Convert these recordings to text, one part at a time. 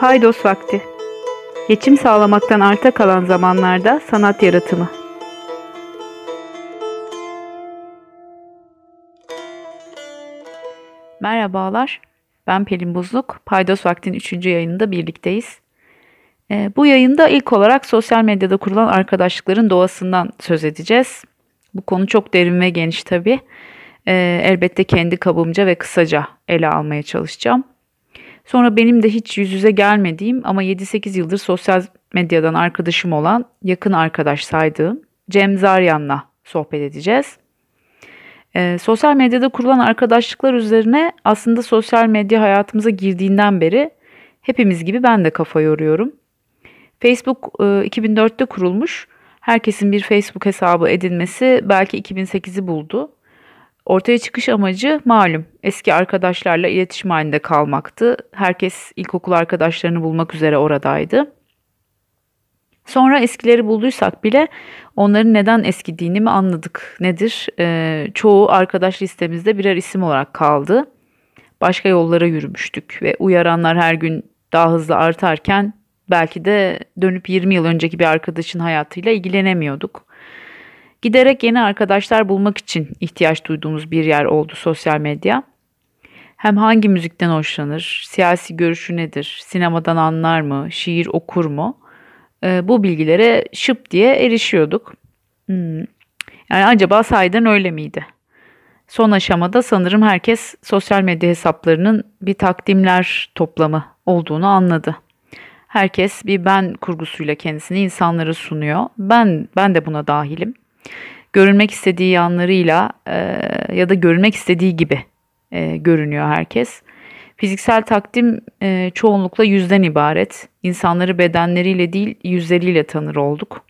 Paydos vakti. Geçim sağlamaktan arta kalan zamanlarda sanat yaratımı. Merhabalar, ben Pelin Buzluk. Paydos Vakti'nin 3. yayınında birlikteyiz. Ee, bu yayında ilk olarak sosyal medyada kurulan arkadaşlıkların doğasından söz edeceğiz. Bu konu çok derin ve geniş tabii. Ee, elbette kendi kabımca ve kısaca ele almaya çalışacağım. Sonra benim de hiç yüz yüze gelmediğim ama 7-8 yıldır sosyal medyadan arkadaşım olan, yakın arkadaş saydığım Cem Zaryan'la sohbet edeceğiz. Ee, sosyal medyada kurulan arkadaşlıklar üzerine aslında sosyal medya hayatımıza girdiğinden beri hepimiz gibi ben de kafa yoruyorum. Facebook e, 2004'te kurulmuş. Herkesin bir Facebook hesabı edinmesi belki 2008'i buldu. Ortaya çıkış amacı malum eski arkadaşlarla iletişim halinde kalmaktı. Herkes ilkokul arkadaşlarını bulmak üzere oradaydı. Sonra eskileri bulduysak bile onların neden eskidiğini mi anladık nedir? Ee, çoğu arkadaş listemizde birer isim olarak kaldı. Başka yollara yürümüştük ve uyaranlar her gün daha hızlı artarken belki de dönüp 20 yıl önceki bir arkadaşın hayatıyla ilgilenemiyorduk. Giderek yeni arkadaşlar bulmak için ihtiyaç duyduğumuz bir yer oldu sosyal medya. Hem hangi müzikten hoşlanır, siyasi görüşü nedir, sinemadan anlar mı, şiir okur mu? Ee, bu bilgilere şıp diye erişiyorduk. Hmm. Yani acaba sahiden öyle miydi? Son aşamada sanırım herkes sosyal medya hesaplarının bir takdimler toplamı olduğunu anladı. Herkes bir ben kurgusuyla kendisini insanlara sunuyor. Ben ben de buna dahilim görünmek istediği yanlarıyla e, ya da görünmek istediği gibi e, görünüyor herkes. Fiziksel takdim e, çoğunlukla yüzden ibaret. İnsanları bedenleriyle değil yüzleriyle tanır olduk.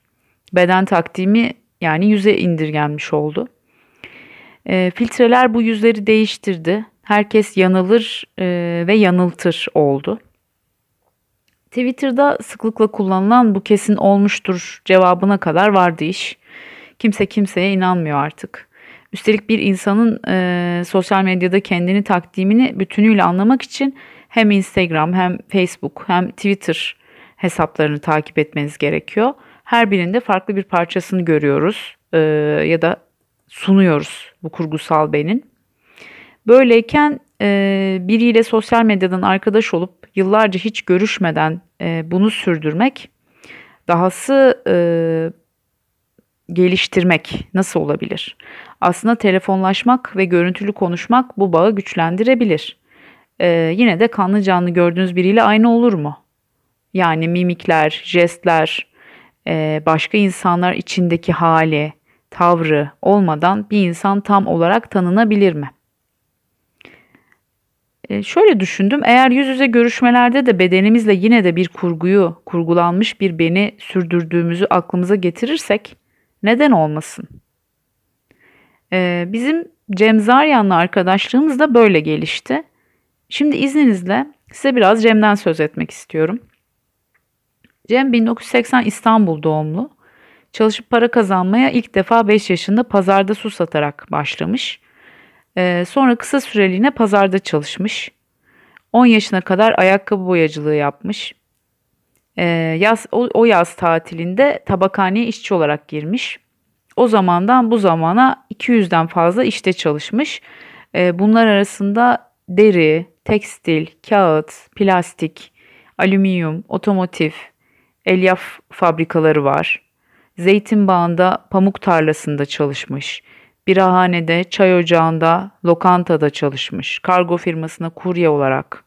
Beden takdimi yani yüze indirgenmiş oldu. E, filtreler bu yüzleri değiştirdi. Herkes yanılır e, ve yanıltır oldu. Twitter'da sıklıkla kullanılan bu kesin olmuştur cevabına kadar vardı iş. Kimse kimseye inanmıyor artık. Üstelik bir insanın e, sosyal medyada kendini takdimini bütünüyle anlamak için hem Instagram hem Facebook hem Twitter hesaplarını takip etmeniz gerekiyor. Her birinde farklı bir parçasını görüyoruz e, ya da sunuyoruz bu kurgusal benin. Böyleyken e, biriyle sosyal medyadan arkadaş olup yıllarca hiç görüşmeden e, bunu sürdürmek, dahası e, geliştirmek nasıl olabilir? Aslında telefonlaşmak ve görüntülü konuşmak bu bağı güçlendirebilir. Ee, yine de kanlı canlı gördüğünüz biriyle aynı olur mu? Yani mimikler, jestler, e, başka insanlar içindeki hali, tavrı olmadan bir insan tam olarak tanınabilir mi? E, şöyle düşündüm, eğer yüz yüze görüşmelerde de bedenimizle yine de bir kurguyu, kurgulanmış bir beni sürdürdüğümüzü aklımıza getirirsek, neden olmasın? Ee, bizim Cem Zaryan'la arkadaşlığımız da böyle gelişti. Şimdi izninizle size biraz Cem'den söz etmek istiyorum. Cem 1980 İstanbul doğumlu. Çalışıp para kazanmaya ilk defa 5 yaşında pazarda su satarak başlamış. Ee, sonra kısa süreliğine pazarda çalışmış. 10 yaşına kadar ayakkabı boyacılığı yapmış. Ee, yaz, o, o yaz tatilinde tabakhaneye işçi olarak girmiş. O zamandan bu zamana 200'den fazla işte çalışmış. Ee, bunlar arasında deri, tekstil, kağıt, plastik, alüminyum, otomotiv, elyaf fabrikaları var. Zeytinbağı'nda pamuk tarlasında çalışmış. Birahanede, çay ocağında, lokantada çalışmış. Kargo firmasına kurye olarak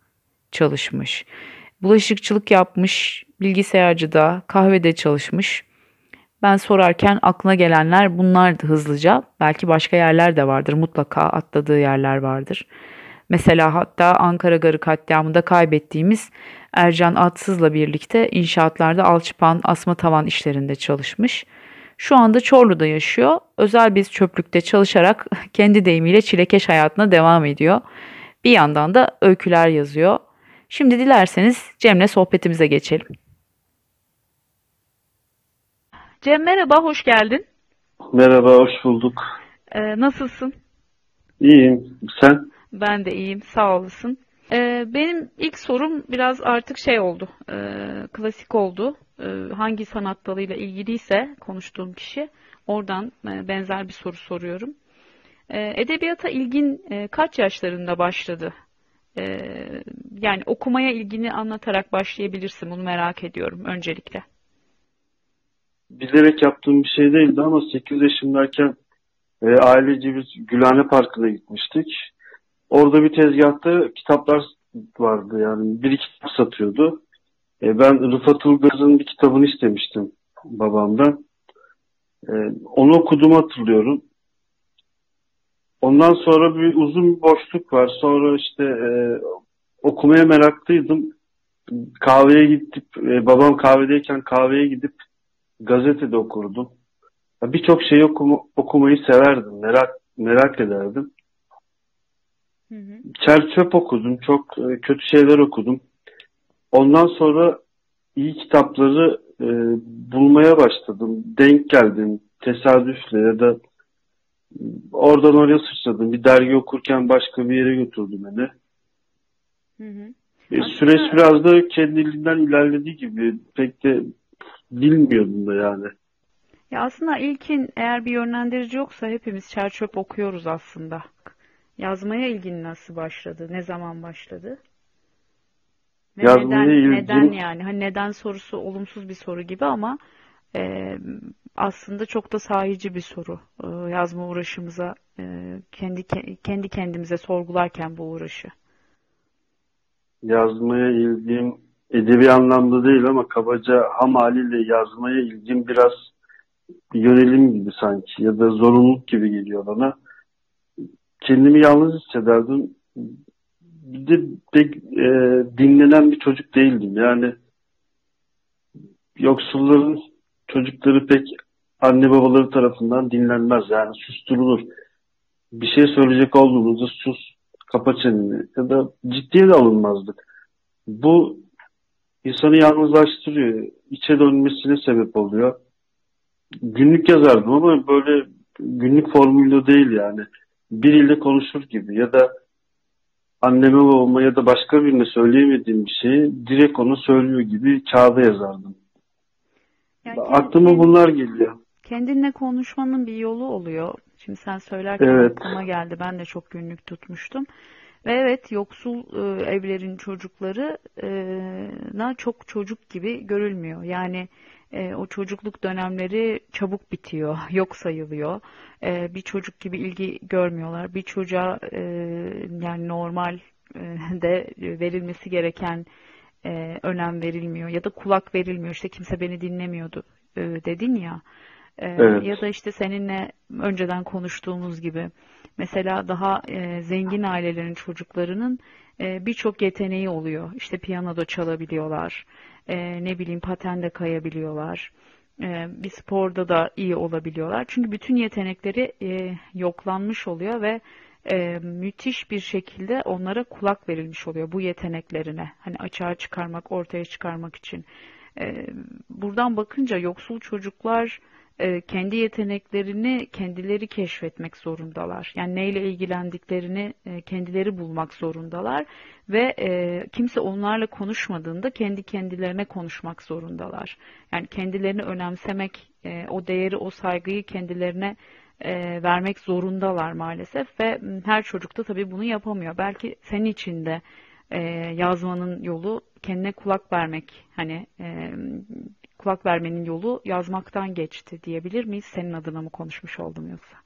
çalışmış. Bulaşıkçılık yapmış, bilgisayarcıda, kahvede çalışmış. Ben sorarken aklına gelenler bunlardı hızlıca. Belki başka yerler de vardır. Mutlaka atladığı yerler vardır. Mesela hatta Ankara Garı katliamında kaybettiğimiz Ercan Atsız'la birlikte inşaatlarda alçıpan asma tavan işlerinde çalışmış. Şu anda Çorlu'da yaşıyor. Özel bir çöplükte çalışarak kendi deyimiyle çilekeş hayatına devam ediyor. Bir yandan da öyküler yazıyor. Şimdi dilerseniz Cem'le sohbetimize geçelim. Cem merhaba, hoş geldin. Merhaba, hoş bulduk. Ee, nasılsın? İyiyim, sen? Ben de iyiyim, sağ olasın. Ee, benim ilk sorum biraz artık şey oldu, e, klasik oldu. E, hangi sanat dalıyla ilgiliyse konuştuğum kişi, oradan e, benzer bir soru soruyorum. E, edebiyata ilgin e, kaç yaşlarında başladı? E, yani okumaya ilgini anlatarak başlayabilirsin, bunu merak ediyorum öncelikle. Bilerek yaptığım bir şey değildi ama 8 yaşındayken e, ailece biz Gülhane Parkı'na gitmiştik. Orada bir tezgahta kitaplar vardı yani bir iki kitap satıyordu. E, ben Rıfat Ulgaz'ın bir kitabını istemiştim babamdan. E, onu okuduğumu hatırlıyorum. Ondan sonra bir uzun bir boşluk var. Sonra işte e, okumaya meraklıydım. Kahveye gidip, e, babam kahvedeyken kahveye gidip gazetede okurdum. Birçok şeyi okuma, okumayı severdim, merak merak ederdim. Hı Çer çöp okudum, çok e, kötü şeyler okudum. Ondan sonra iyi kitapları e, bulmaya başladım. Denk geldim tesadüfle ya da oradan oraya sıçradım. Bir dergi okurken başka bir yere götürdü beni. Hı hı. E, süreç biraz da kendiliğinden ilerlediği gibi pek de bilmiyordum da yani. Ya aslında ilkin eğer bir yönlendirici yoksa hepimiz çerçöp okuyoruz aslında. Yazmaya ilgin nasıl başladı? Ne zaman başladı? Ve Yazmaya neden, ilgin... neden yani? Hani neden sorusu olumsuz bir soru gibi ama e, aslında çok da sahici bir soru. E, yazma uğraşımıza e, kendi kendi kendimize sorgularken bu uğraşı. Yazmaya ilgim edebi anlamda değil ama kabaca ham haliyle yazmaya ilgim biraz yönelim gibi sanki ya da zorunluluk gibi geliyor bana. Kendimi yalnız hissederdim. Bir de pek e, dinlenen bir çocuk değildim. Yani yoksulların çocukları pek anne babaları tarafından dinlenmez. Yani susturulur. Bir şey söyleyecek olduğunuzda sus, kapa çeneni ya da ciddiye de alınmazdık. Bu insanı yalnızlaştırıyor. İçe dönmesine sebep oluyor. Günlük yazardım ama böyle günlük formülü değil yani. Biriyle konuşur gibi ya da anneme babama ya da başka birine söyleyemediğim bir şeyi direkt onu söylüyor gibi kağıda yazardım. Yani Aklıma kendin, bunlar geliyor. Kendinle konuşmanın bir yolu oluyor. Şimdi sen söylerken evet. aklıma geldi. Ben de çok günlük tutmuştum. Ve evet yoksul e, evlerin çocukları e, çok çocuk gibi görülmüyor. Yani e, o çocukluk dönemleri çabuk bitiyor, yok sayılıyor. E, bir çocuk gibi ilgi görmüyorlar. Bir çocuğa e, yani normal e, de verilmesi gereken e, önem verilmiyor ya da kulak verilmiyor. İşte kimse beni dinlemiyordu e, dedin ya. E, evet. Ya da işte seninle önceden konuştuğumuz gibi Mesela daha e, zengin ailelerin çocuklarının e, birçok yeteneği oluyor. İşte piyano çalabiliyorlar, e, ne bileyim patende kayabiliyorlar, e, bir sporda da iyi olabiliyorlar. Çünkü bütün yetenekleri e, yoklanmış oluyor ve e, müthiş bir şekilde onlara kulak verilmiş oluyor bu yeteneklerine. Hani açığa çıkarmak, ortaya çıkarmak için. E, buradan bakınca yoksul çocuklar e, kendi yeteneklerini kendileri keşfetmek zorundalar. Yani neyle ilgilendiklerini e, kendileri bulmak zorundalar ve e, kimse onlarla konuşmadığında kendi kendilerine konuşmak zorundalar. Yani kendilerini önemsemek, o değeri, o saygıyı kendilerine vermek zorundalar maalesef ve her çocuk da tabii bunu yapamıyor. Belki senin için de yazmanın yolu kendine kulak vermek. Hani kulak vermenin yolu yazmaktan geçti diyebilir miyiz? Senin adına mı konuşmuş oldum yoksa?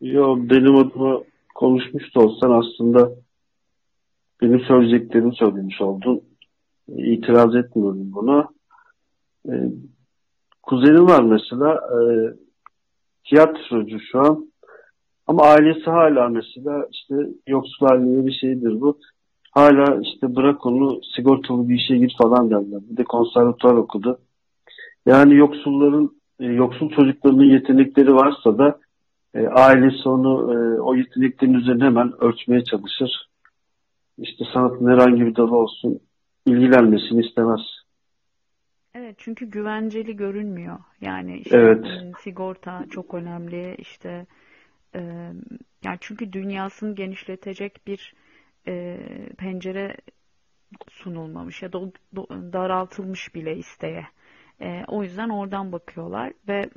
Yok benim adıma konuşmuş da olsan aslında benim söyleyeceklerimi söylemiş oldun. İtiraz etmiyorum buna. Ee, kuzenim var mesela e, tiyatrocu şu an ama ailesi hala mesela işte yoksul aileye bir şeydir bu. Hala işte bırak onu sigortalı bir işe gir falan derler. Bir de konservatuvar okudu. Yani yoksulların, e, yoksul çocuklarının yetenekleri varsa da e, ailesi onu e, o yeteneklerin üzerine hemen ölçmeye çalışır. İşte sanatın herhangi bir dalı olsun ilgilenmesini istemez. Evet çünkü güvenceli görünmüyor. Yani işte evet. E, sigorta çok önemli. İşte e, yani çünkü dünyasını genişletecek bir e, pencere sunulmamış ya da daraltılmış bile isteğe. E, o yüzden oradan bakıyorlar ve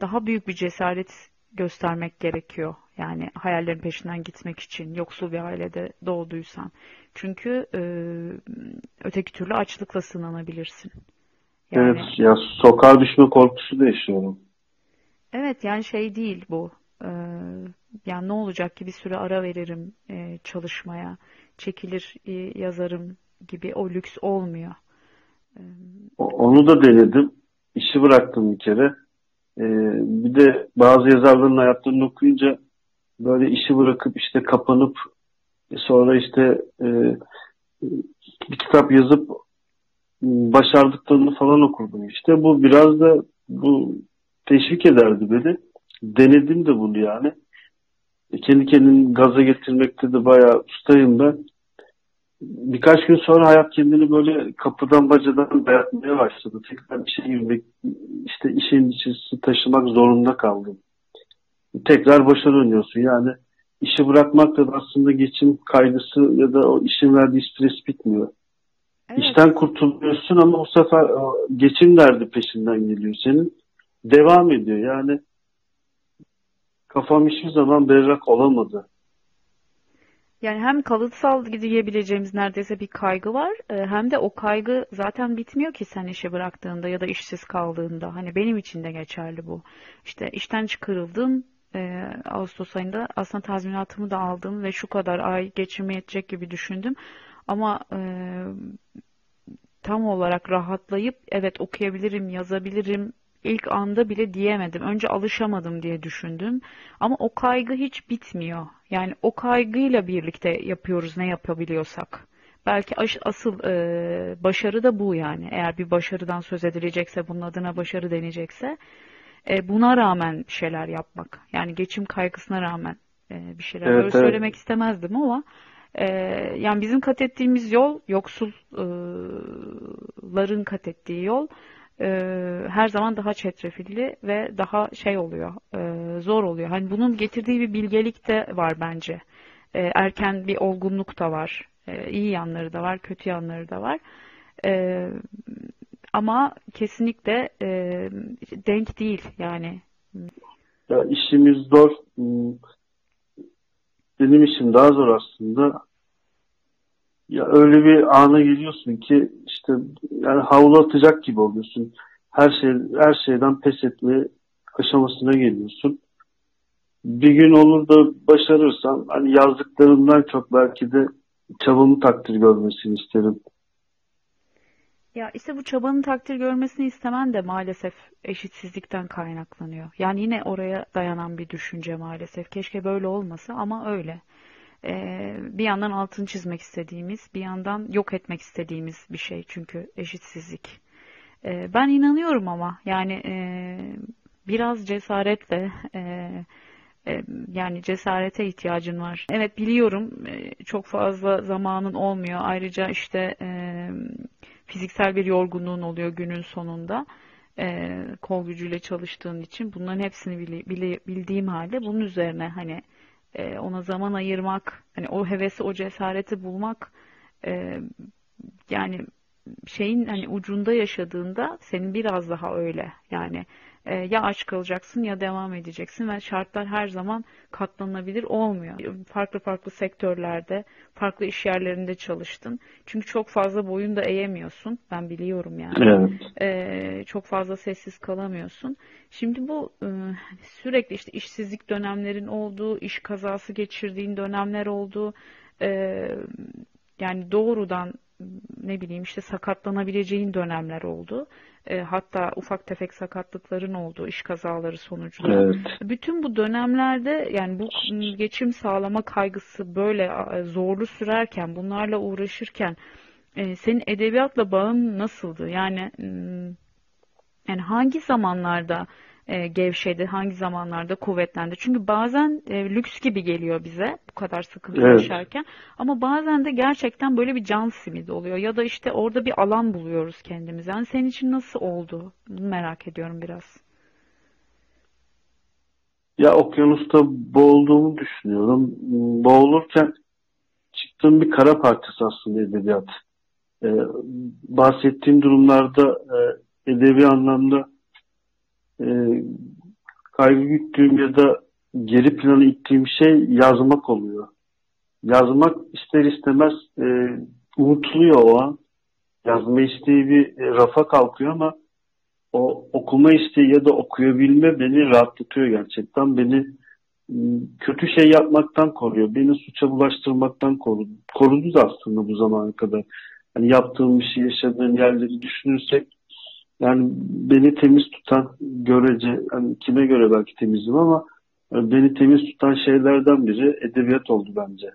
daha büyük bir cesaret göstermek gerekiyor. Yani hayallerin peşinden gitmek için yoksul bir ailede doğduysan. Çünkü e, öteki türlü açlıkla sınanabilirsin. Yani, evet ya sokağa düşme korkusu da yaşıyorum. Evet yani şey değil bu. Ee, yani ne olacak ki bir süre ara veririm e, çalışmaya, çekilir e, yazarım gibi o lüks olmuyor. Onu da denedim. İşi bıraktım bir kere. Ee, bir de bazı yazarların hayatlarını okuyunca böyle işi bırakıp işte kapanıp sonra işte e, bir kitap yazıp başardıklarını falan okurdum işte. Bu biraz da bu teşvik ederdi beni. Denedim de bunu yani. Kendi kendini gaza getirmekte de bayağı ustayım ben. Birkaç gün sonra hayat kendini böyle kapıdan bacadan dayatmaya başladı. Tekrar bir şey girmek, işte işin içisi taşımak zorunda kaldım. Tekrar başa dönüyorsun. Yani işi bırakmakla da aslında geçim kaygısı ya da o işin verdiği stres bitmiyor. Evet. İşten kurtuluyorsun ama o sefer geçim derdi peşinden geliyor senin. Devam ediyor. Yani kafam hiçbir zaman berrak olamadı. Yani hem kalıtsal diyebileceğimiz neredeyse bir kaygı var e, hem de o kaygı zaten bitmiyor ki sen işe bıraktığında ya da işsiz kaldığında. Hani benim için de geçerli bu. İşte işten çıkarıldım e, Ağustos ayında aslında tazminatımı da aldım ve şu kadar ay geçirme yetecek gibi düşündüm. Ama e, tam olarak rahatlayıp evet okuyabilirim, yazabilirim ilk anda bile diyemedim. Önce alışamadım diye düşündüm. Ama o kaygı hiç bitmiyor. Yani o kaygıyla birlikte yapıyoruz ne yapabiliyorsak. Belki asıl e, başarı da bu yani. Eğer bir başarıdan söz edilecekse, bunun adına başarı denecekse, e, buna rağmen bir şeyler yapmak. Yani geçim kaygısına rağmen e, bir şeyler. Evet, Öyle evet. söylemek istemezdim ama e, yani bizim kat ettiğimiz yol, yoksulların kat ettiği yol e, her zaman daha çetrefilli ve daha şey oluyor, e, zor oluyor. Hani bunun getirdiği bir bilgelik de var bence. E, erken bir olgunluk da var. E, iyi yanları da var, kötü yanları da var. E, ama kesinlikle e, denk değil yani. Ya işimiz zor. Hmm. Benim işim daha zor aslında. Ya öyle bir ana geliyorsun ki işte yani havlu atacak gibi oluyorsun. Her şey her şeyden pes etme aşamasına geliyorsun. Bir gün olur da başarırsam hani yazdıklarımdan çok belki de çabamı takdir görmesini isterim. Ya işte bu çabanın takdir görmesini istemen de maalesef eşitsizlikten kaynaklanıyor. Yani yine oraya dayanan bir düşünce maalesef. Keşke böyle olmasa ama öyle. Ee, bir yandan altını çizmek istediğimiz, bir yandan yok etmek istediğimiz bir şey çünkü eşitsizlik. Ee, ben inanıyorum ama yani e, biraz cesaretle e, e, yani cesarete ihtiyacın var. Evet biliyorum e, çok fazla zamanın olmuyor. Ayrıca işte e, fiziksel bir yorgunluğun oluyor günün sonunda. Kol gücüyle çalıştığın için bunların hepsini bildiğim halde bunun üzerine hani ona zaman ayırmak, hani o hevesi, o cesareti bulmak yani şeyin hani ucunda yaşadığında senin biraz daha öyle. Yani e, ya aç kalacaksın ya devam edeceksin ve şartlar her zaman katlanabilir olmuyor. Farklı farklı sektörlerde, farklı iş yerlerinde çalıştın. Çünkü çok fazla boyun da eğemiyorsun. Ben biliyorum yani. Evet. E, çok fazla sessiz kalamıyorsun. Şimdi bu e, sürekli işte işsizlik dönemlerin olduğu, iş kazası geçirdiğin dönemler olduğu, yani doğrudan ne bileyim işte sakatlanabileceğin dönemler oldu. E, hatta ufak tefek sakatlıkların olduğu iş kazaları sonucunda. Evet. Bütün bu dönemlerde yani bu geçim sağlama kaygısı böyle e, zorlu sürerken, bunlarla uğraşırken e, senin edebiyatla bağın nasıldı? Yani yani hangi zamanlarda e, gevşedi, hangi zamanlarda kuvvetlendi. Çünkü bazen e, lüks gibi geliyor bize bu kadar sıkıntı evet. yaşarken ama bazen de gerçekten böyle bir can simidi oluyor ya da işte orada bir alan buluyoruz kendimize. Yani senin için nasıl oldu? Bunu merak ediyorum biraz. Ya okyanusta boğulduğumu düşünüyorum. Boğulurken yaptığım bir kara parçası aslında edebiyat. E, bahsettiğim durumlarda e, edebi anlamda e, kaygı güttüğüm ya da geri plana ittiğim şey yazmak oluyor. Yazmak ister istemez e, unutuluyor o an. Yazma isteği bir e, rafa kalkıyor ama o okuma isteği ya da okuyabilme beni rahatlatıyor gerçekten. Beni ıı, kötü şey yapmaktan koruyor. Beni suça bulaştırmaktan korudu. Korudu da aslında bu zamana kadar. Hani yaptığım bir şey, yaşadığım yerleri düşünürsek yani beni temiz tutan görece, hani kime göre belki temizim ama e, beni temiz tutan şeylerden biri edebiyat oldu bence.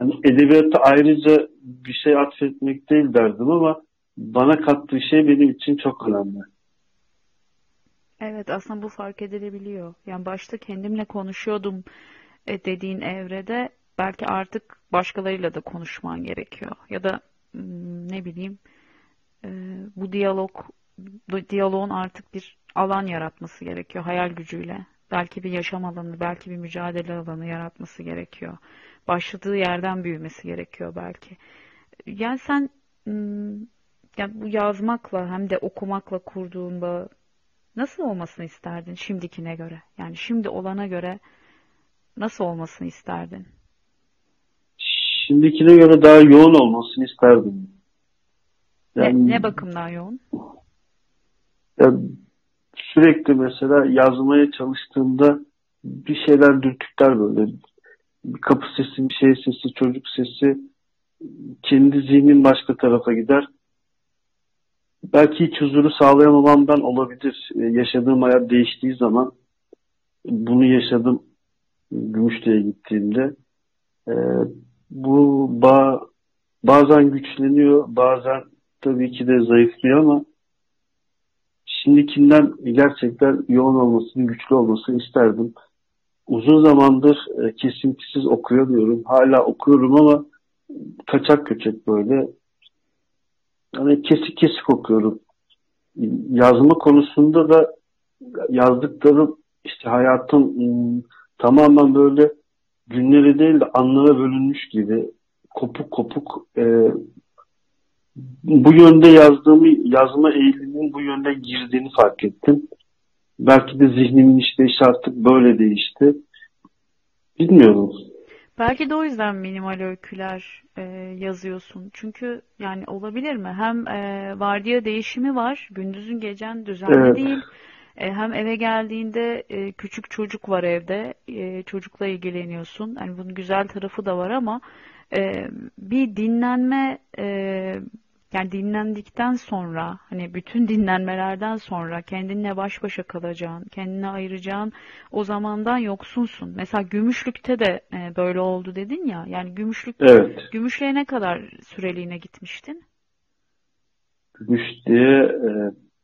Yani edebiyata ayrıca bir şey atfetmek değil derdim ama bana kattığı şey benim için çok önemli. Evet aslında bu fark edilebiliyor. Yani başta kendimle konuşuyordum e, dediğin evrede belki artık başkalarıyla da konuşman gerekiyor. Ya da hmm, ne bileyim e, bu diyalog bu diyaloğun artık bir alan yaratması gerekiyor hayal gücüyle. Belki bir yaşam alanı, belki bir mücadele alanı yaratması gerekiyor. Başladığı yerden büyümesi gerekiyor belki. Yani sen hmm, yani bu yazmakla hem de okumakla kurduğun bağ nasıl olmasını isterdin şimdikine göre? Yani şimdi olana göre nasıl olmasını isterdin? Şimdikine göre daha yoğun olmasını isterdim. Yani, ne, ne bakımdan yoğun? Yani sürekli mesela yazmaya çalıştığımda bir şeyler dürtükler böyle. Bir kapı sesi, bir şey sesi, çocuk sesi kendi zihnin başka tarafa gider belki hiç huzuru sağlayamamamdan olabilir. E, yaşadığım hayat değiştiği zaman bunu yaşadım Gümüşlü'ye gittiğimde. E, bu bağ bazen güçleniyor, bazen tabii ki de zayıflıyor ama şimdikinden gerçekten yoğun olmasını, güçlü olmasını isterdim. Uzun zamandır e, kesintisiz okuyamıyorum. Hala okuyorum ama kaçak köçek böyle hani kesik kesik okuyorum. Yazma konusunda da yazdıklarım işte hayatım tamamen böyle günlere değil de anlara bölünmüş gibi kopuk kopuk e, bu yönde yazdığımı yazma eğiliminin bu yönde girdiğini fark ettim. Belki de zihnimin işleyişi artık böyle değişti. Bilmiyorum. Belki de o yüzden minimal öyküler e, yazıyorsun. Çünkü yani olabilir mi? Hem e, vardiya değişimi var. Gündüzün gecen düzenli evet. değil. E, hem eve geldiğinde e, küçük çocuk var evde. E, çocukla ilgileniyorsun. Yani bunun güzel tarafı da var ama e, bir dinlenme e, yani dinlendikten sonra hani bütün dinlenmelerden sonra kendinle baş başa kalacağın, kendine ayıracağın o zamandan yoksunsun. Mesela Gümüşlük'te de e, böyle oldu dedin ya. Yani Gümüşlük evet. Gümüşlüğe ne kadar süreliğine gitmiştin? Gümüşlüğe e,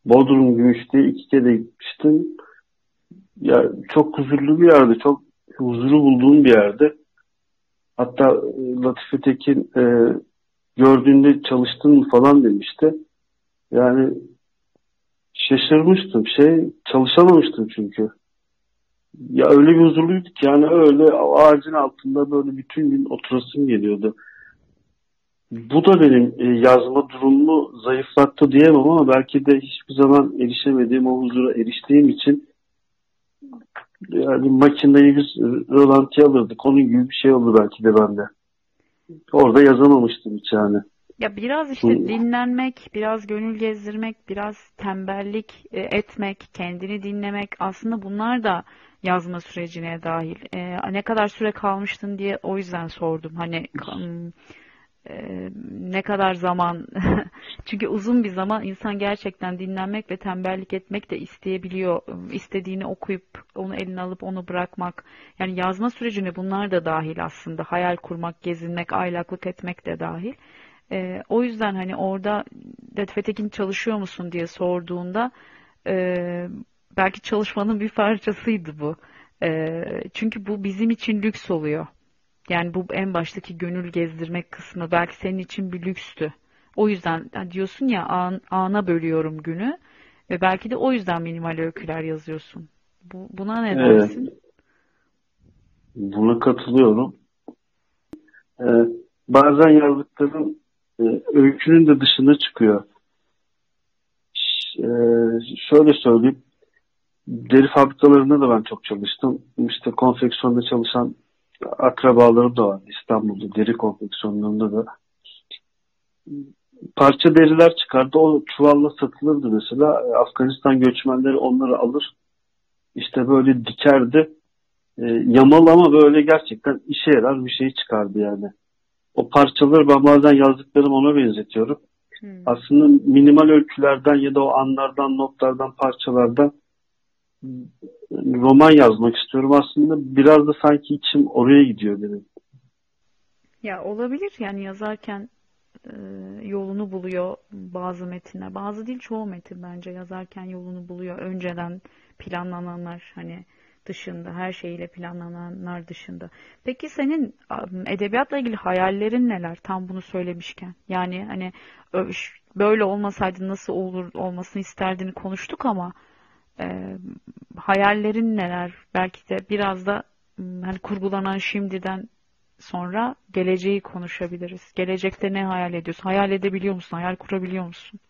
Bodrum Gümüşlüğe iki kere gitmiştim. Ya çok huzurlu bir yerde, çok huzuru bulduğum bir yerde. Hatta e, Latife Tekin e, gördüğünde çalıştın mı falan demişti. Yani şaşırmıştım. Şey çalışamamıştım çünkü. Ya öyle bir huzurluydu ki yani öyle ağacın altında böyle bütün gün oturasım geliyordu. Bu da benim e, yazma durumumu zayıflattı diyemem ama belki de hiçbir zaman erişemediğim o huzura eriştiğim için yani makineyi biz rölantiye alırdık. Onun gibi bir şey oldu belki de bende. Orada yazamamıştım hiç yani. Ya biraz işte dinlenmek, biraz gönül gezdirmek, biraz tembellik e, etmek, kendini dinlemek aslında bunlar da yazma sürecine dahil. Ee, ne kadar süre kalmıştın diye o yüzden sordum. Hani ne kadar zaman çünkü uzun bir zaman insan gerçekten dinlenmek ve tembellik etmek de isteyebiliyor. İstediğini okuyup onu eline alıp onu bırakmak. Yani yazma sürecine bunlar da dahil aslında. Hayal kurmak, gezinmek, aylaklık etmek de dahil. E, o yüzden hani orada Latife Tekin çalışıyor musun diye sorduğunda e, belki çalışmanın bir parçasıydı bu. E, çünkü bu bizim için lüks oluyor. Yani bu en baştaki gönül gezdirmek kısmı belki senin için bir lükstü. O yüzden diyorsun ya an, ana bölüyorum günü ve belki de o yüzden minimal öyküler yazıyorsun. Bu, buna ne dersin? Evet. Buna katılıyorum. e, bazen yazdıklarım e, öykünün de dışına çıkıyor. E, şöyle söyleyeyim. Deri fabrikalarında da ben çok çalıştım. İşte konfeksiyonda çalışan akrabalarım da var İstanbul'da deri konfeksiyonlarında da. Parça deriler çıkardı. O çuvalla satılırdı mesela. Afganistan göçmenleri onları alır. İşte böyle dikerdi. E, yamalı ama böyle gerçekten işe yarar bir şey çıkardı yani. O parçaları ben bazen yazdıklarım ona benzetiyorum. Hmm. Aslında minimal ölçülerden ya da o anlardan, notlardan, parçalardan roman yazmak istiyorum. Aslında biraz da sanki içim oraya gidiyor benim. Ya olabilir yani yazarken e, yolunu buluyor bazı metinler. Bazı değil çoğu metin bence yazarken yolunu buluyor. Önceden planlananlar hani dışında, her şeyiyle planlananlar dışında. Peki senin edebiyatla ilgili hayallerin neler? Tam bunu söylemişken. Yani hani böyle olmasaydı nasıl olur olmasını isterdini konuştuk ama e, hayallerin neler? Belki de biraz da hani kurgulanan şimdiden sonra geleceği konuşabiliriz. Gelecekte ne hayal ediyorsun? Hayal edebiliyor musun? Hayal kurabiliyor musun?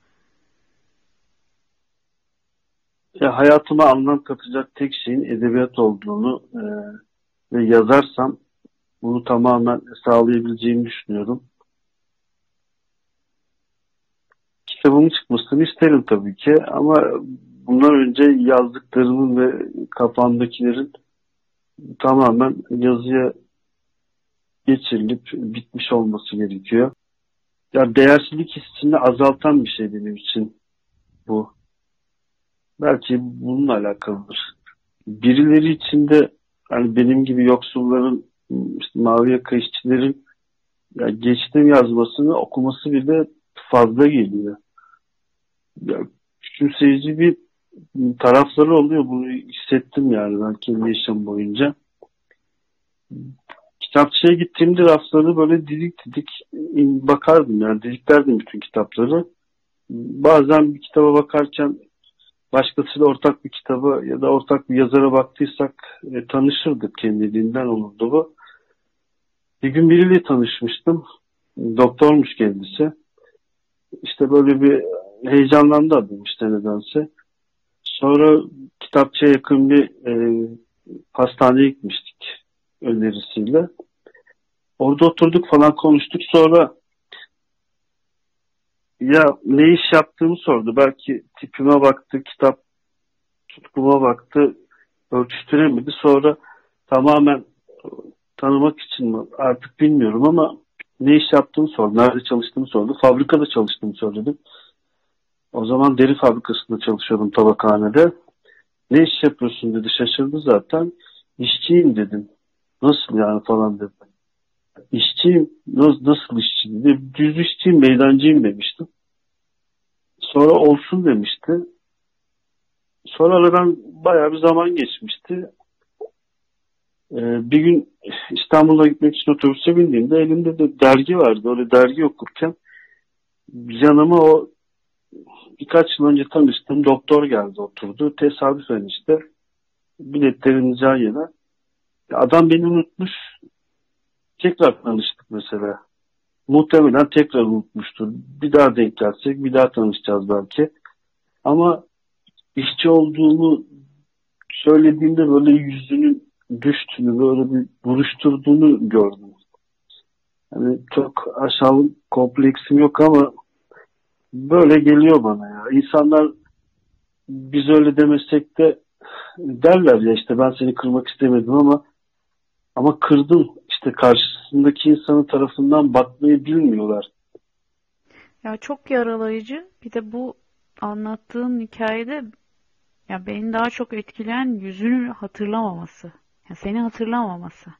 Ya hayatıma anlam katacak tek şeyin edebiyat olduğunu e, ve yazarsam bunu tamamen sağlayabileceğimi düşünüyorum. Kitabımın çıkmasını isterim tabii ki ama bundan önce yazdıklarımın ve kafamdakilerin tamamen yazıya geçirilip bitmiş olması gerekiyor. Ya değersizlik hissini azaltan bir şey benim için bu. Belki bununla alakalıdır. Birileri için de hani benim gibi yoksulların, işte mavi yaka işçilerin ya geçtim yazmasını okuması bile fazla geliyor. Ya, küçümseyici bir tarafları oluyor. Bunu hissettim yani ben kendi yaşam boyunca. Kitapçıya gittiğimde rafları böyle didik didik bakardım yani didiklerdim bütün kitapları. Bazen bir kitaba bakarken başkasıyla ortak bir kitaba ya da ortak bir yazara baktıysak e, tanışırdık kendiliğinden olurdu bu. Bir gün biriyle tanışmıştım. Doktormuş kendisi. İşte böyle bir heyecanlandı adım işte nedense. Sonra kitapçıya yakın bir e, hastaneye gitmiştik önerisiyle. Orada oturduk falan konuştuk. Sonra ya ne iş yaptığımı sordu. Belki tipime baktı, kitap tutkuma baktı, ölçüştüremedi. Sonra tamamen tanımak için mi artık bilmiyorum ama ne iş yaptığımı sordu. Nerede çalıştığımı sordu. Fabrikada çalıştığımı söyledim. O zaman deri fabrikasında çalışıyordum tabakhanede. Ne iş yapıyorsun dedi. Şaşırdı zaten. İşçiyim dedim. Nasıl yani falan dedi. İşçiyim. Nasıl, nasıl işçi dedi. Düz işçiyim, meydancıyım demiştim. Sonra olsun demişti. Sonra aradan bayağı bir zaman geçmişti. Ee, bir gün İstanbul'a gitmek için otobüse bindiğimde elimde de dergi vardı. Öyle dergi okurken yanıma o birkaç yıl önce tanıştığım doktor geldi oturdu. Tesadüfen işte biletlerin can yana. Adam beni unutmuş. Tekrar tanıştık mesela. Muhtemelen tekrar unutmuştur. Bir daha denk gelsek bir daha tanışacağız belki. Ama işçi olduğunu söylediğinde böyle yüzünün düştüğünü, böyle bir buruşturduğunu gördüm. Yani çok aşağılık kompleksim yok ama böyle geliyor bana ya. İnsanlar biz öyle demesek de derler ya işte ben seni kırmak istemedim ama ama kırdım. İşte karşısındaki insanın tarafından bakmayı bilmiyorlar. Ya çok yaralayıcı. Bir de bu anlattığın hikayede ya beni daha çok etkileyen yüzünü hatırlamaması. Ya seni hatırlamaması.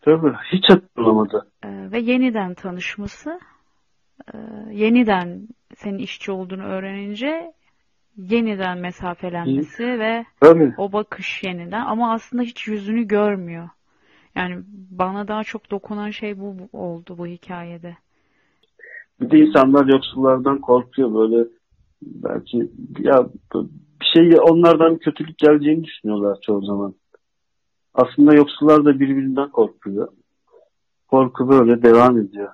Tabii hiç hatırlamadı. Ee, ve yeniden tanışması. Ee, yeniden senin işçi olduğunu öğrenince yeniden mesafelenmesi Hı. ve Tabii. o bakış yeniden ama aslında hiç yüzünü görmüyor. Yani bana daha çok dokunan şey bu oldu bu hikayede. Bir de insanlar yoksullardan korkuyor böyle belki ya bir şey onlardan kötülük geleceğini düşünüyorlar çoğu zaman. Aslında yoksullar da birbirinden korkuyor. korku böyle devam ediyor.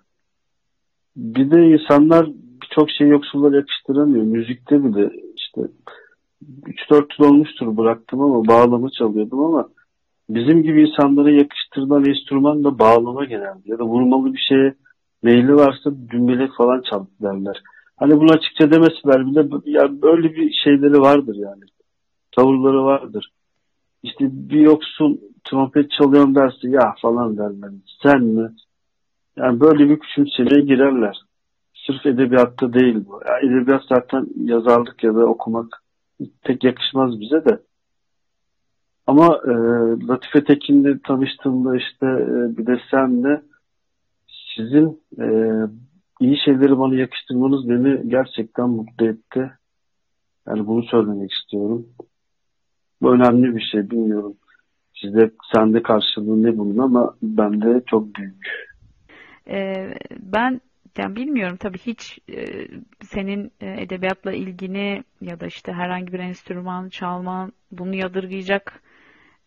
Bir de insanlar birçok şey yoksullara yakıştıramıyor. Müzikte bile işte 3-4 yıl olmuştur bıraktım ama bağlama çalıyordum ama bizim gibi insanlara yakıştırılan enstrüman da bağlama genelde ya da vurmalı bir şeye meyli varsa dümbelek falan çal derler. Hani bunu açıkça demeseler bile ya böyle bir şeyleri vardır yani. Tavırları vardır. İşte bir yoksul trompet çalıyorum derse ya falan derler. Sen mi? Yani böyle bir küçümsemeye girerler. Sırf edebiyatta değil bu. Yani edebiyat zaten yazarlık ya da okumak pek yakışmaz bize de. Ama e, Latife Tekin'le tanıştığımda işte e, bir de senle sizin e, iyi şeyleri bana yakıştırmanız beni gerçekten mutlu etti. Yani bunu söylemek istiyorum. Bu önemli bir şey bilmiyorum. Sizde sende karşılığı ne bunun ama bende çok büyük. Ee, ben yani bilmiyorum tabii hiç e, senin e, edebiyatla ilgini ya da işte herhangi bir enstrüman çalman bunu yadırgayacak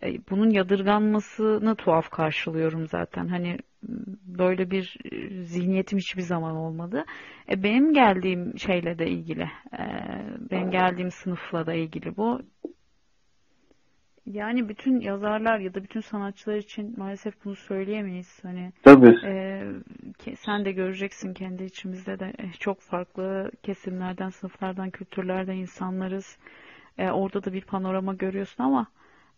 e, bunun yadırganmasını tuhaf karşılıyorum zaten. Hani böyle bir e, zihniyetim hiçbir zaman olmadı. E, benim geldiğim şeyle de ilgili, e, benim geldiğim sınıfla da ilgili bu. Yani bütün yazarlar ya da bütün sanatçılar için maalesef bunu söyleyemeyiz. Hani Tabii. e, sen de göreceksin kendi içimizde de e, çok farklı kesimlerden, sınıflardan, kültürlerden insanlarız. E, orada da bir panorama görüyorsun ama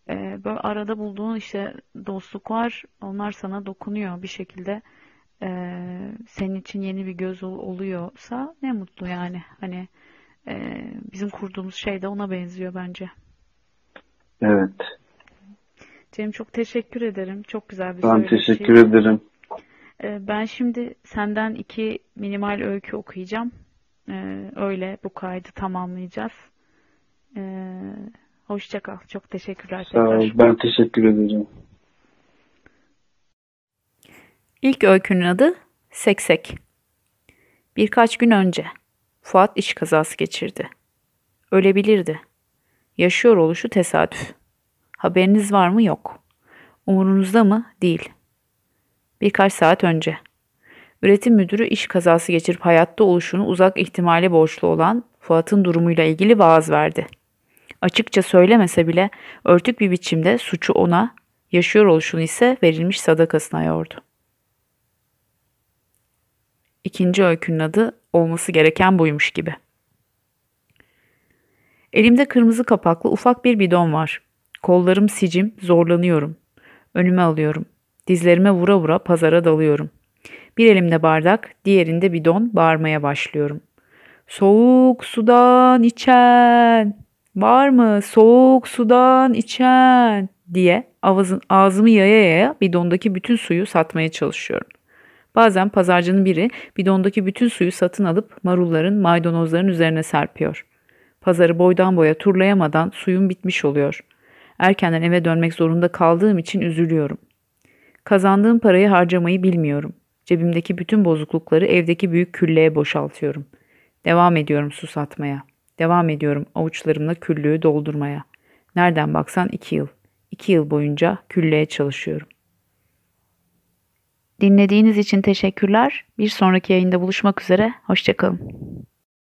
e, böyle arada bulduğun işte dostluklar onlar sana dokunuyor bir şekilde e, senin için yeni bir göz oluyorsa ne mutlu yani hani e, bizim kurduğumuz şey de ona benziyor bence. Evet. Cem çok teşekkür ederim. Çok güzel bir Ben söyleşi. teşekkür ederim. E, ben şimdi senden iki minimal öykü okuyacağım. E, öyle bu kaydı tamamlayacağız. E, hoşça kal. Çok teşekkürler Sağ ol. tekrar. Ben teşekkür ederim. İlk öykünün adı Seksek. Birkaç gün önce Fuat iş kazası geçirdi. Ölebilirdi. Yaşıyor oluşu tesadüf. Haberiniz var mı? Yok. Umurunuzda mı? Değil. Birkaç saat önce. Üretim müdürü iş kazası geçirip hayatta oluşunu uzak ihtimali borçlu olan Fuat'ın durumuyla ilgili vaaz verdi. Açıkça söylemese bile örtük bir biçimde suçu ona, yaşıyor oluşunu ise verilmiş sadakasına yordu. İkinci öykünün adı olması gereken buymuş gibi. Elimde kırmızı kapaklı ufak bir bidon var. Kollarım sicim, zorlanıyorum. Önüme alıyorum. Dizlerime vura vura pazara dalıyorum. Bir elimde bardak, diğerinde bidon bağırmaya başlıyorum. Soğuk sudan içen, var mı soğuk sudan içen diye ağzın, ağzımı yaya yaya bidondaki bütün suyu satmaya çalışıyorum. Bazen pazarcının biri bidondaki bütün suyu satın alıp marulların, maydanozların üzerine serpiyor. Pazarı boydan boya turlayamadan suyum bitmiş oluyor. Erkenden eve dönmek zorunda kaldığım için üzülüyorum. Kazandığım parayı harcamayı bilmiyorum. Cebimdeki bütün bozuklukları evdeki büyük külleye boşaltıyorum. Devam ediyorum su satmaya. Devam ediyorum avuçlarımla küllüğü doldurmaya. Nereden baksan iki yıl. İki yıl boyunca külleye çalışıyorum. Dinlediğiniz için teşekkürler. Bir sonraki yayında buluşmak üzere. Hoşçakalın.